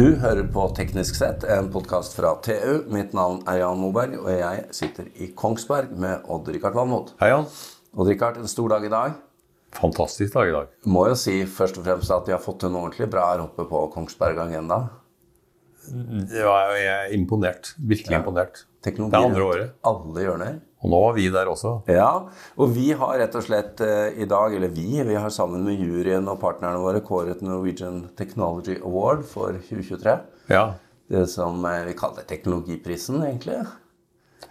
Du hører på Teknisk sett, en podkast fra TU. Mitt navn er Jan Moberg, og jeg sitter i Kongsberg med Odd-Rikard Valmot. Hei, Jan. Odd-Rikard, en stor dag i dag. Fantastisk dag i dag. Må jo si først og fremst at de har fått noe ordentlig bra her oppe på Kongsberg Agenda. Det var, jeg er imponert. Virkelig imponert. Teknologi Det andre året. alle hjørner. Og nå var vi der også. Ja, og vi har rett og slett eh, i dag, eller vi, vi har sammen med juryen og partnerne våre kåret Norwegian Technology Award for 2023. Ja. Det som eh, vi kaller teknologiprisen, egentlig.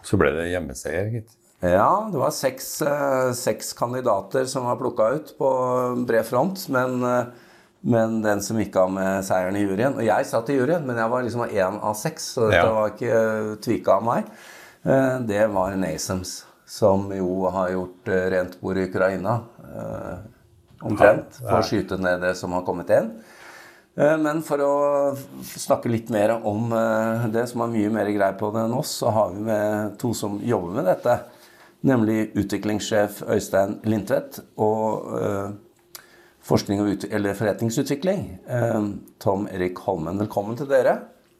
Så ble det hjemmeseier, gitt. Ja, det var seks, eh, seks kandidater som var plukka ut på bred front. Men, men den som gikk av med seieren i juryen Og jeg satt i juryen, men jeg var liksom én av seks, så dette Ja. var ikke tvika av meg. Eh, Det var Nasems, som jo har gjort eh, rent bord i Ukraina. eh, Omtrent. For å skyte ned det som har kommet inn. Men for å snakke litt mer om det, som har mye mer greie på det enn oss, så har vi med to som jobber med dette. Nemlig utviklingssjef Øystein Lindtvedt og forskning og eller forretningsutvikling Tom Erik Holmen. Velkommen til dere.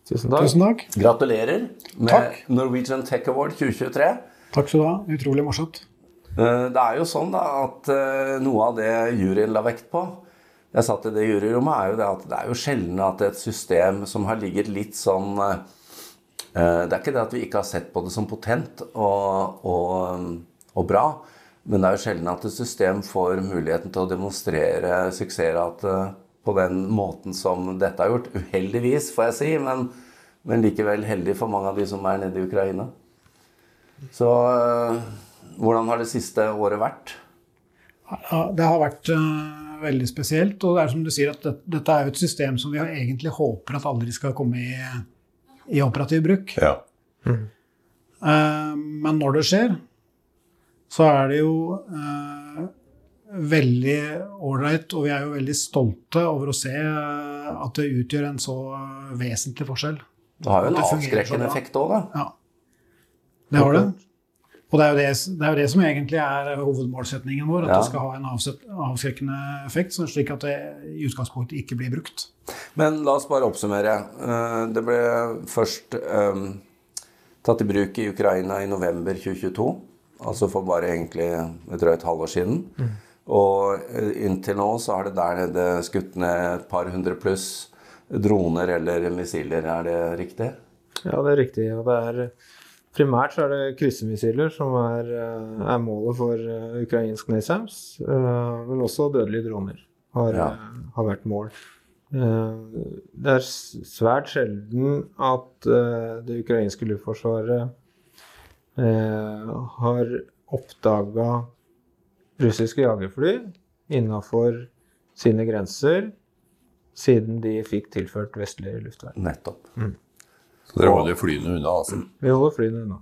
Tusen takk. Tusen takk. Gratulerer med Takk. Norwegian Tech Award 2023. Takk skal du ha. Utrolig morsomt. Eh, Det er jo sånn da at eh, noe av det juryen la vekt på Jeg satt i det juryrommet, er jo det at det er jo sjelden at et system som har ligget litt sånn eh, Det er ikke det at vi ikke har sett på det som potent og, og, og bra, men det er jo sjelden at et system får muligheten til å demonstrere suksessrate på den måten som dette har gjort. Uheldigvis, får jeg si, men, men likevel heldig for mange av de som er nede i Ukraina. Så øh, hvordan har det siste året vært? Ja, det har vært uh, veldig spesielt. Og det er som du sier, at det, dette er jo et system som vi egentlig håper at aldri skal komme i, i operativ bruk. Ja. Eh, men når det skjer, så er det jo eh, veldig ålreit, og vi er jo veldig stolte over å se at det utgjør en så eh, vesentlig forskjell. Det har jo en avskrekkende effekt òg, da. Ja. Det har det. Og det er, jo det, det er jo det som egentlig er hovedmålsetningen vår, at Ja. det skal ha en avskrekkende effekt, slik at det i utgangspunktet ikke blir brukt. Men la oss bare oppsummere. Eh, Det ble først um, tatt i bruk i Ukraina i november 2022. Altså for bare egentlig et drøyt halvår siden. Og eh, inntil nå så har det der nede skutt ned et par hundre pluss droner eller missiler. Er det riktig? Ja, det er riktig. Og det er primært så er det kryssemissiler som er, eh, er målet for eh, ukrainsk NASAMS. Men også dødelige droner har, Ja. har vært mål. Det er svært sjelden at det ukrainske luftforsvaret har oppdaga russiske jagerfly innafor sine grenser siden de fikk tilført vestlig luftvern. Nettopp. Så dere holder flyene unna, altså. Vi holder flyene unna.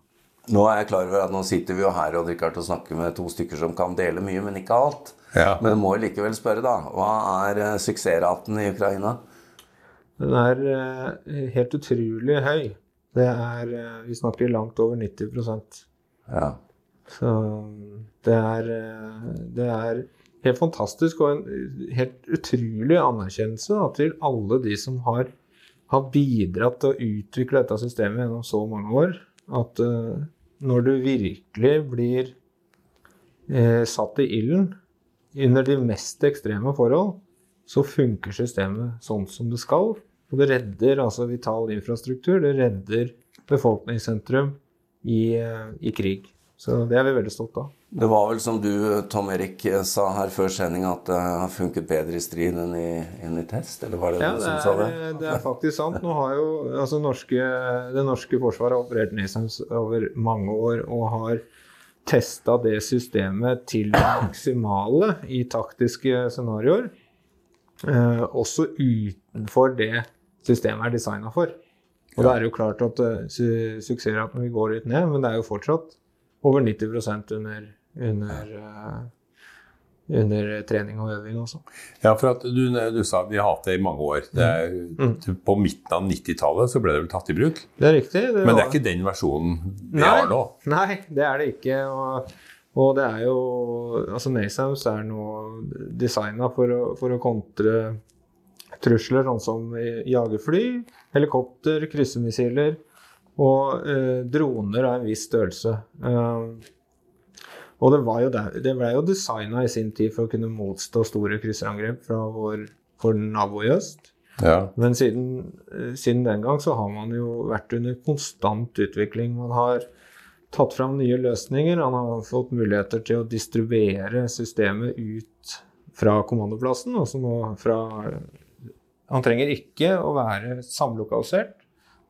Nå er jeg klar over at nå sitter vi jo her og, Richard, og snakker med to stykker som kan dele mye, men ikke alt. Ja. Men jeg må likevel spørre, da. Hva er eh, suksessraten i Ukraina? Den er eh, helt utrolig høy. Det er eh, Vi snakker langt over 90% Ja. Så det er, eh, det er helt fantastisk og en helt utrolig anerkjennelse da, til alle de som har, har bidratt til å utvikle dette systemet gjennom så mange år. At uh, når du virkelig blir uh, satt i ilden under de mest ekstreme forhold, så funker systemet sånn som det skal. Og det redder altså vital infrastruktur, det redder befolkningssentrum i, uh, i krig. Så det er vi veldig stolt av. Det var vel som du, Tom Erik, sa her før sending, at det har funket bedre i strid enn i, enn i test? Eller var det Ja, du det som sa det? det er faktisk sant. Nå har jo altså norske, det norske forsvaret operert NASAMS over mange år og har testa det systemet til det maksimale i taktiske scenarioer. Eh, også utenfor det systemet er designa for. Og det er jo klart at uh, su suksessraten vil gå litt ned, men det er jo fortsatt over 90% under, under, eh, under trening og øving også. Ja, for at du, du sa vi har hatt det i mange år. Det er, På midten av 90-tallet så ble det vel tatt i bruk. Det er riktig. Men det er ikke den versjonen vi Nei. har nå. Nei, det er det ikke. Og, og det er jo Altså, Nasaus er nå designa for, for å kontre trusler sånn som jagerfly, helikopter, kryssemissiler og eh, droner av en viss størrelse. Eh, og det, var jo der, det ble jo designa i sin tid for å kunne motstå store krysserangrep fra vår, vår nabo i øst. Ja. Men siden, eh, siden den gang så har man jo vært under konstant utvikling. Man har tatt fram nye løsninger. Han har fått muligheter til å distribuere systemet ut fra kommandoplassen. Altså nå fra Han trenger ikke å være samlokalisert.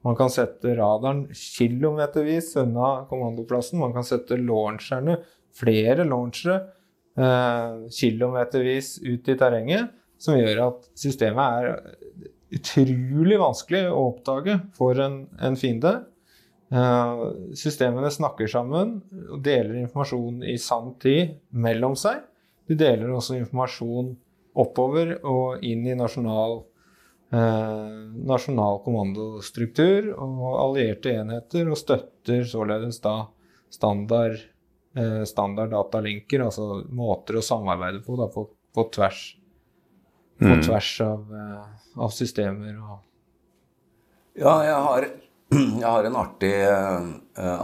Man kan sette radaren kilometervis unna kommandoplassen. Man kan sette launcherne, flere launchere, eh, kilometervis ut i terrenget. Som gjør at systemet er utrolig vanskelig å oppdage for en, en fiende. Eh, systemene snakker sammen og deler informasjon i sann tid mellom seg. De deler også informasjon oppover og inn i nasjonal, eh, nasjonal kommandostruktur og allierte enheter, og støtter således da standard, standard datalinker, altså måter å samarbeide på da, på, på tvers, på Mm. tvers av, eh, av systemer og Ja, jeg har, jeg har en artig eh,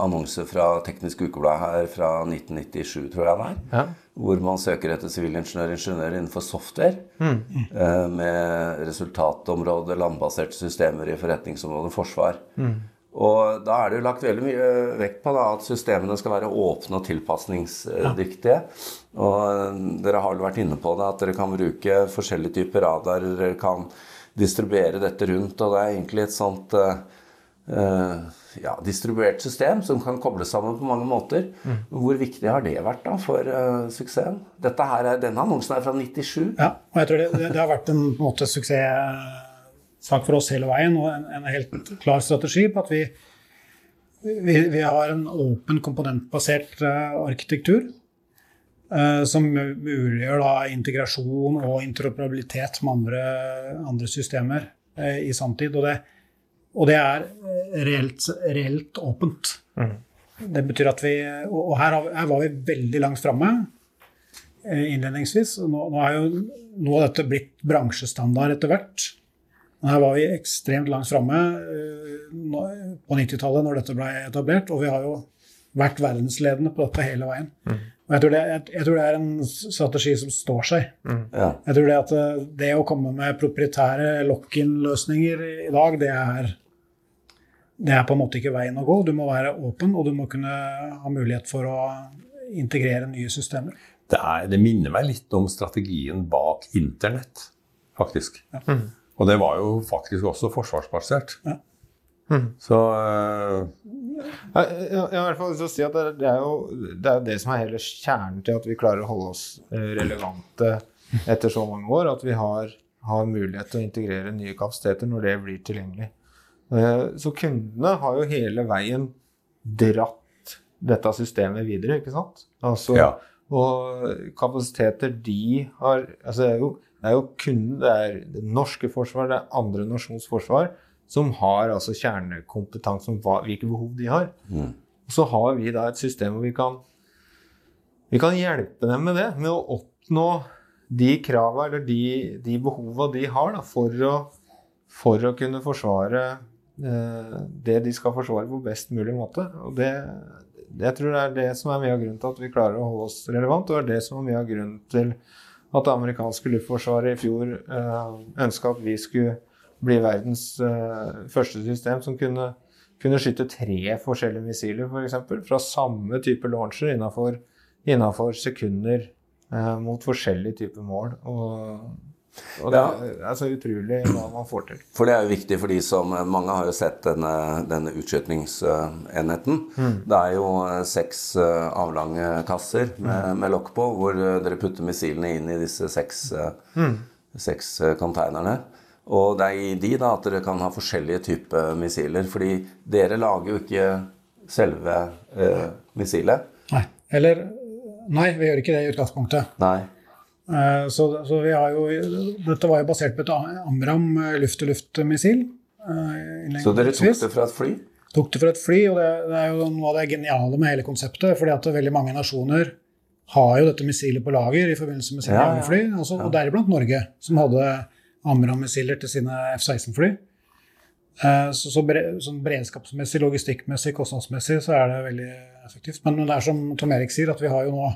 annonse fra Teknisk Ukeblad her fra 1997, tror jeg det er. ja. Hvor man søker etter sivilingeniør ingeniør innenfor software. Mm. eh, med resultatområde, landbaserte systemer i forretningsområdet forsvar. Mm. Og da er det jo lagt veldig mye vekt på da, at systemene skal være åpne og tilpasningsdyktige. Og eh, dere har vel vært inne på det, at dere kan bruke forskjellige typer radar. Dere kan distribuere dette rundt, og det er egentlig et sånt uh, ja, distribuert system som kan kobles sammen på mange måter. Hvor viktig har det vært da for uh, suksessen? Dette her er, Denne annonsen er fra 97. Ja, og jeg tror det, det, har vært en, en måte, suksesssak for oss hele veien, og en, en helt klar strategi på at vi, vi, vi har en åpen, komponentbasert uh, arkitektur. Uh, som muliggjør da integrasjon og interoperabilitet med andre, andre systemer uh, i samtid. Og det, og det er reelt, reelt åpent. Det betyr at vi Og og her, har, her var vi veldig langt framme innledningsvis. Nå, nå er jo noe av dette blitt bransjestandard etter hvert. Men her var vi ekstremt langt framme eh, på 90-tallet når dette ble etablert, og vi har jo vært verdensledende på dette hele veien. Og jeg tror, det, jeg, jeg tror det er en strategi som står seg. Ja. Jeg tror det at eh, det å komme med proprietære lock-in-løsninger i dag, det er, det er på en måte ikke veien å gå. Du må være åpen, og du må kunne ha mulighet for å integrere nye systemer. Det, er, det minner meg litt om strategien bak internett, faktisk. Og det var jo faktisk også forsvarsbasert. Ja. Så uh, Ja, jeg jeg har i hvert fall lyst til å si at det, det, er jo, det er det som er hele kjernen til at vi klarer å holde oss eh, relevante etter så mange år. At vi har, har mulighet til å integrere nye kapasiteter når det blir tilgjengelig. Eh, Så kundene har jo hele veien dratt dette systemet videre, ikke sant? Altså, Ja. Og kapasiteter de har altså det, er jo, det er jo kun det er det norske forsvaret, det er andre nasjons forsvar, som har altså kjernekompetanse om hva, hvilke behov de har. Og så har vi da et system hvor vi kan, vi kan hjelpe dem med det, med å oppnå de krava eller de, de behova de har da, for, å, for å kunne forsvare eh, det de skal forsvare på best mulig måte. Og det, det jeg tror jeg er det som er mye av grunnen til at vi klarer å holde oss relevant, og det er det som er mye av grunnen til at det amerikanske luftforsvaret i fjor eh, ønska at vi skulle bli verdens eh, første system som kunne, kunne skyte tre forskjellige missiler, f.eks. For fra samme type launcher innafor sekunder eh, mot forskjellige typer mål. Og, og det er, så utrolig hva man får til. For det er jo viktig for de som Mange har jo sett denne, denne utskytingsenheten. Det er jo eh, seks eh, avlange kasser med, med lokk på, hvor eh, dere putter missilene inn i disse seks, mm. seks containerne. Og det er i de da at dere kan ha forskjellige typer missiler. Fordi dere lager jo ikke selve eh, missilet. Nei. Eller Nei, vi gjør ikke det i utgangspunktet. Nei. Eh, Så, så vi har jo Dette var jo basert på et Amram eh, luft-til-luft-missil. eh, Så dere tok det fra et fly? tok det fra et fly, og det, det er jo noe av det geniale med hele konseptet. fordi at veldig mange nasjoner har jo dette missilet på lager i forbindelse med sine Ja, ja. jagerfly. Altså, Og deriblant Norge, som hadde Amram-missiler til sine F-16-fly. Eh, Så, så bre, sånn beredskapsmessig, logistikkmessig, kostnadsmessig så er det veldig effektivt. Men det er som Tom Erik sier, at vi har jo nå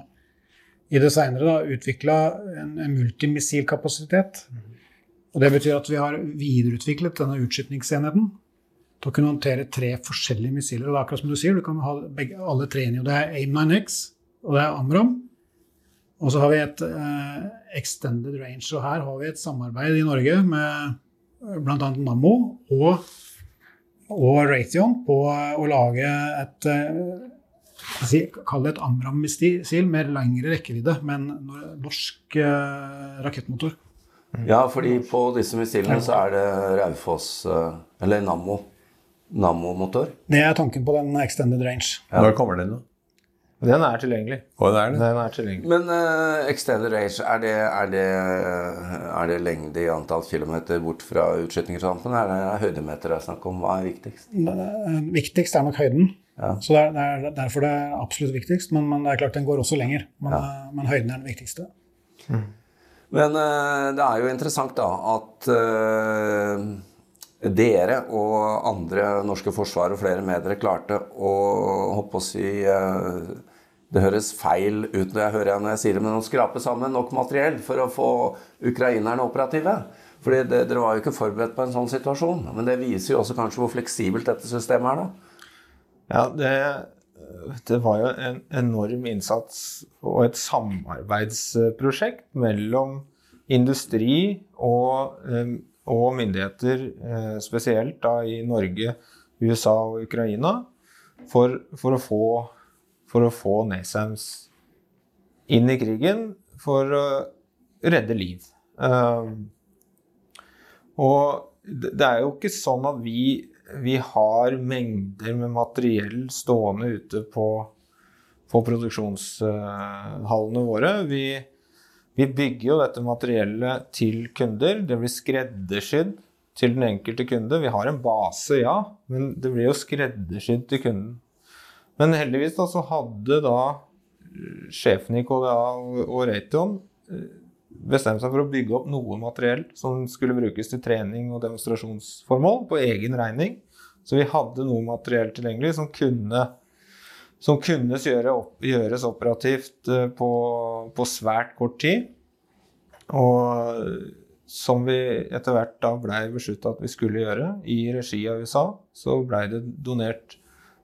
i det seinere utvikla en, en multimissilkapasitet. Og det betyr at vi har videreutviklet denne utskytningsenheten til å kunne håndtere tre forskjellige missiler. Og det er akkurat som du sier, du kan ha begge, alle tre inni. Og det er AIM-9X, og det er Amram. Og så har vi et eh, extended range. Og her har vi et samarbeid i Norge med bl.a. Nammo og, og Raytheon på å lage et eh, sier- Kall det et Amram-missil med lengre rekkevidde, men nor- norsk eh, rakettmotor. Ja, fordi på disse missilene så er det Raufoss eh, Eller Nammo. Nammo-motor. Det er tanken på den extended range. Når kommer den, da? Den er tilgjengelig. Og det er det. Den er tilgjengelig. Men uh, extended range, er det, er, det, er det lengde i antall kilometer bort fra utskytningsrampen? Er det høydemeter det er snakk om? Hva er viktigst? Det er- Viktigst er nok høyden. Ja. Så det er, det er derfor det er absolutt viktigst. Men, men det er klart den går også lenger. Men, ja. men høyden er den viktigste. Men uh, det er jo interessant da at uh, dere og andre norske forsvar og flere med dere klarte å håpe å si uh, Det høres feil ut når jeg hører jeg når jeg sier det, men å skrape sammen nok materiell for å få ukrainerne operative. Fordi det, Dere var jo ikke forberedt på en sånn situasjon. Men det viser jo også kanskje hvor fleksibelt dette systemet er. da. Ja, det, det var jo en enorm innsats og et samarbeidsprosjekt mellom industri og, eh, og myndigheter, eh, spesielt da i Norge, USA og Ukraina, for, for, å, få, for å få NASAMS inn i krigen for å redde liv. Eh, og det er jo ikke sånn at vi, vi har mengder med materiell stående ute på, på produksjonshallene våre. Vi, vi bygger jo dette materiellet til kunder. Det blir skreddersydd til den enkelte kunde. Vi har en base, ja, men det blir jo skreddersydd til kunden. Men heldigvis da, så hadde da sjefen i KDA og, Raytheon eh, bestemt seg for å bygge opp noe materiell som skulle brukes til trening og demonstrasjonsformål på egen regning. Så vi hadde noe materiell tilgjengelig som kunne, som kunne gjøre opp, gjøres operativt eh, på, på svært kort tid. Og som vi etter hvert da blei beslutta at vi skulle gjøre i regi av USA, så blei det donert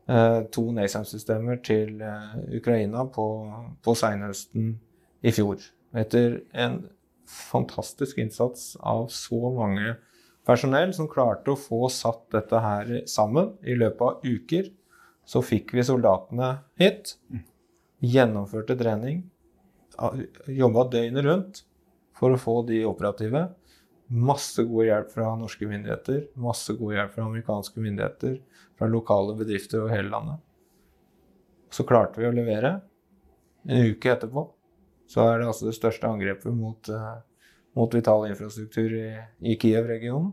eh, to NASAM-systemer til eh, Ukraina på, på seinhøsten i fjor. Etter en fantastisk innsats av så mange personell som klarte å få satt dette her sammen i løpet av uker, så fikk vi soldatene hit, gjennomførte trening, jobba døgnet rundt for å få de operative. Masse god hjelp fra norske myndigheter, masse god hjelp fra amerikanske myndigheter, fra lokale bedrifter over hele landet. Så klarte vi å levere. En uke etterpå så er det altså det største angrepet mot, eh, mot vital infrastruktur i, i Kiev-regionen.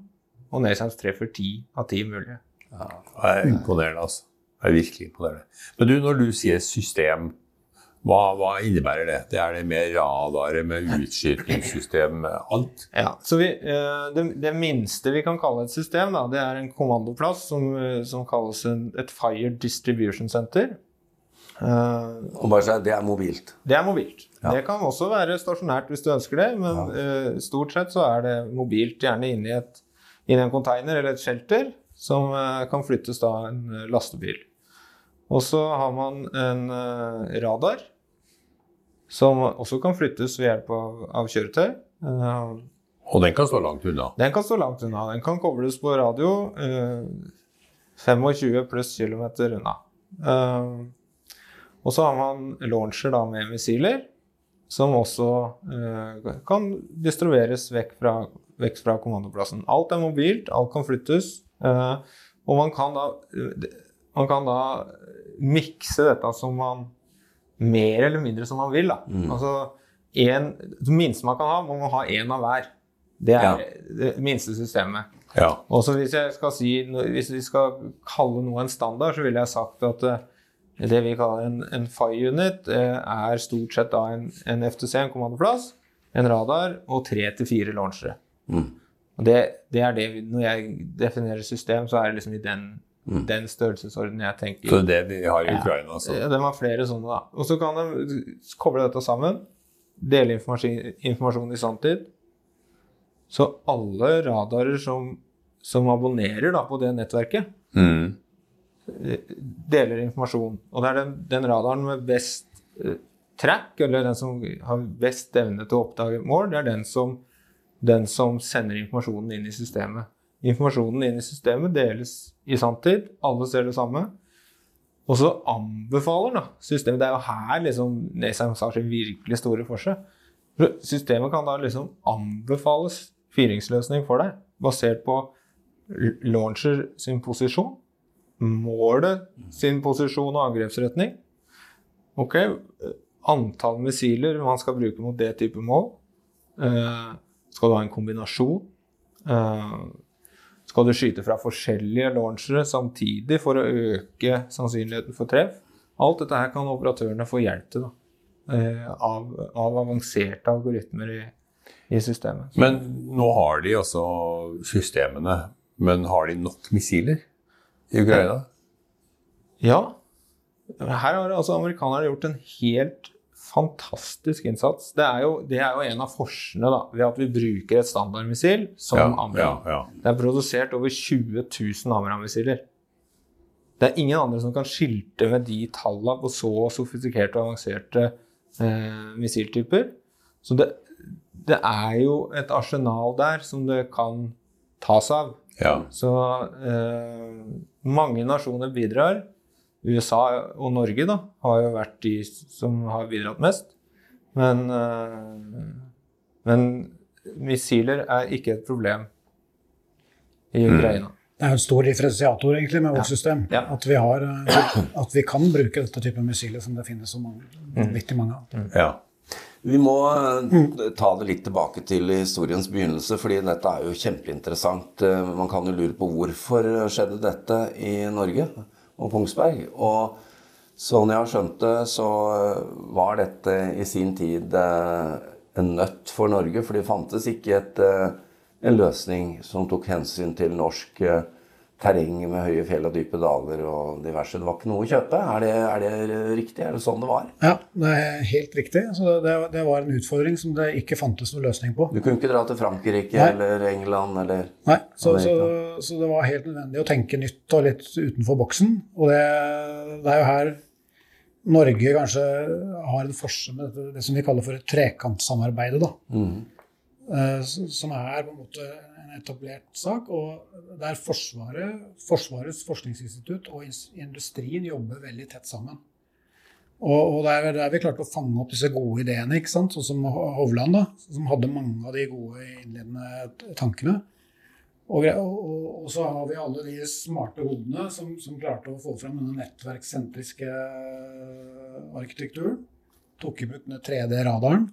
Og Nesans treffer ti av ti mulige. Det er imponerende, altså. Det er virkelig imponerende. Men du, når du sier system, hva, hva innebærer det? Det er det med radarer, med utskytingssystem, alt? Ja, så vi, eh, det, det minste vi kan kalle et system, da, det er en kommandoplass som, eh, som kalles en, et Fire Distribution Center. Eh, Og bare si, Det er mobilt. Det er mobilt. Ja. Det kan også være stasjonært hvis du ønsker det, men eh, stort sett så er det mobilt, gjerne inni, et, inni en container eller et shelter, som uh, kan flyttes da en uh, lastebil. Og så har man en radar, som også kan flyttes ved hjelp av, av kjøretøy. Og den kan stå langt unna. den kan stå langt unna. Den kan kobles på radio eh, 25 pluss kilometer unna. Eh, og så har man launcher da med missiler, som også eh, kan distribueres vekk fra, vekk fra kommandoplassen. Alt er mobilt, alt kan flyttes. eh, og man kan da, man kan da mikse dette som man mer eller mindre som man vil. Da. Altså, en, det minste man kan ha, må man ha én av hver. Det er Ja. det minste systemet. Ja. Og så hvis jeg skal si, hvis vi skal kalle noe en standard, så ville jeg sagt at eh, det vi kaller en, en FI unit, eh, er stort sett da en, en FTC, en kommandoplass, en radar og tre til fire launchere. Og det, det er det vi, Når jeg definerer system, så er det liksom i den, den størrelsesordenen jeg tenker. Så det er det de har i Ukraina, altså. Ja, den har flere sånne, da. Og så kan de koble dette sammen. Dele informasjon, informasjon i sanntid. Så alle radarer som, som abonnerer da, på det nettverket, Mm. Deler informasjon. Og det er den, den radaren med best eh, track, eller den som har best evne til å oppdage mål, det er den som, den som sender informasjonen inn i systemet. Informasjonen inn i systemet deles i sanntid. Alle ser det samme. Og så anbefaler da systemet Det er jo her liksom Nesheim har sin virkelig store forskjell. For Systemet kan da liksom anbefales fyringsløsning for deg, basert på launcher sin posisjon, målet sin posisjon og angrepsretning. Ok, antall missiler man skal bruke mot det type mål. Eh, skal du ha en kombinasjon? Eh, skal du skyte fra forskjellige launchere samtidig for å øke sannsynligheten for treff? Alt dette her kan operatørene få hjelp til da, eh, av, av avanserte algoritmer i, i systemet. Men nå har de altså systemene, men har de nok missiler i Ukraina? Ja. Her har altså amerikanerne gjort en helt fantastisk innsats. Det er jo, det er jo en av forskjellene da, ved at vi bruker et standardmissil som Ja, Amram. ja, ja. Det er produsert over 20 000 Amram-missiler. Det er ingen andre som kan skilte med de tallene på så sofistikerte og avanserte eh, missiltyper. Så det, det er jo et arsenal der som det kan tas av. ja. Så eh, mange nasjoner bidrar. USA og Norge da, har jo vært de som har bidratt mest. Men, eh, men missiler er ikke et problem i Ukraina. Det er en stor differensiator egentlig med vårt system. Ja. At, vi har, eh, at vi kan bruke dette type missiler som det finnes så mange, vanvittig mange av. ja. Vi må eh, ta det litt tilbake til historiens begynnelse, fordi dette er jo kjempeinteressant. Eh, Man kan jo lure på hvorfor skjedde dette i Norge og Kongsberg. Og sånn jeg har skjønt det, så eh, var dette i sin tid en nøtt for Norge, for det fantes ikke et, en løsning som tok hensyn til norsk terreng med høye fjell og dype daler og diverse. Det var ikke noe å kjøpe. Er det, er det riktig? Er det sånn det var? Ja, det er helt riktig. Så det, det var en utfordring som det ikke fantes noen løsning på. Du kunne ikke dra til Frankrike Nei. eller England eller Nei, så, så, så det var helt nødvendig å tenke nytt og litt utenfor boksen. Og det, det er jo her Norge kanskje har en forskjell med det, det som vi kaller for et trekantsamarbeid. Da. Eh, Som er på en måte en etablert sak. Og der Forsvaret, Forsvarets forskningsinstitutt og industrien jobber veldig tett sammen. Og, og der, der vi klarte å fange opp disse gode ideene, ikke sant? sånn som Hovland, da, som hadde mange av de gode innledende tankene. Og, og, og, så har vi alle de smarte hodene som, som klarte å få fram denne nettverkssentriske arkitekturen. Tok i bruk den 3D-radaren.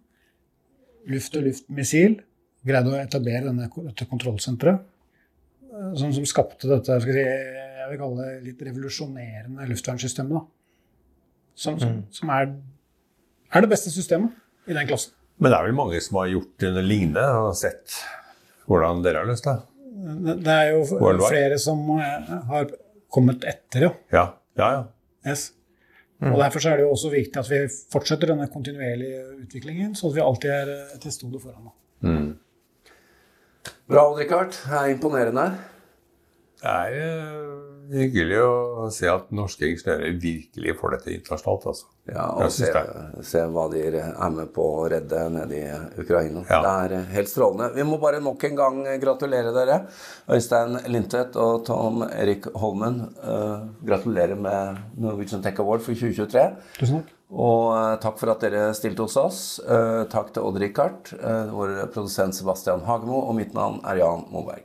Luft-til-luft-missil. Greide å etablere denne, dette kontrollsenteret. eh, Som, som skapte dette jeg, si, jeg vil kalle det litt revolusjonerende luftvernsystemet. Som, som, som er, er det beste systemet i den klassen. Men det er vel mange som har gjort noe lignende og sett hvordan dere har løst det? Det er jo flere som eh, har kommet etter, ja. Ja, ja. ja. Yes. Og Derfor så er det jo også viktig at vi fortsetter denne kontinuerlige utviklingen, så at vi alltid er eh, til stede foran. da. Bra, Richard. Det er imponerende. Det er eh, hyggelig å se at norske ingeniører virkelig får dette internasjonalt. altså. Ja, og se, se hva de er med på å redde nede i Ukraina. Ja. Det er eh, helt strålende. Vi må bare nok en gang gratulere dere. Øystein Lindtvedt og Tom Erik Holmen. Uh, gratulerer med Norwegian Tech Award for 2023. Tusen takk. Og eh, takk for at dere stilte hos oss. Eh, takk til Odd Rikard, eh, vår produsent Sebastian Hagemo, og mitt navn er Jan Moberg.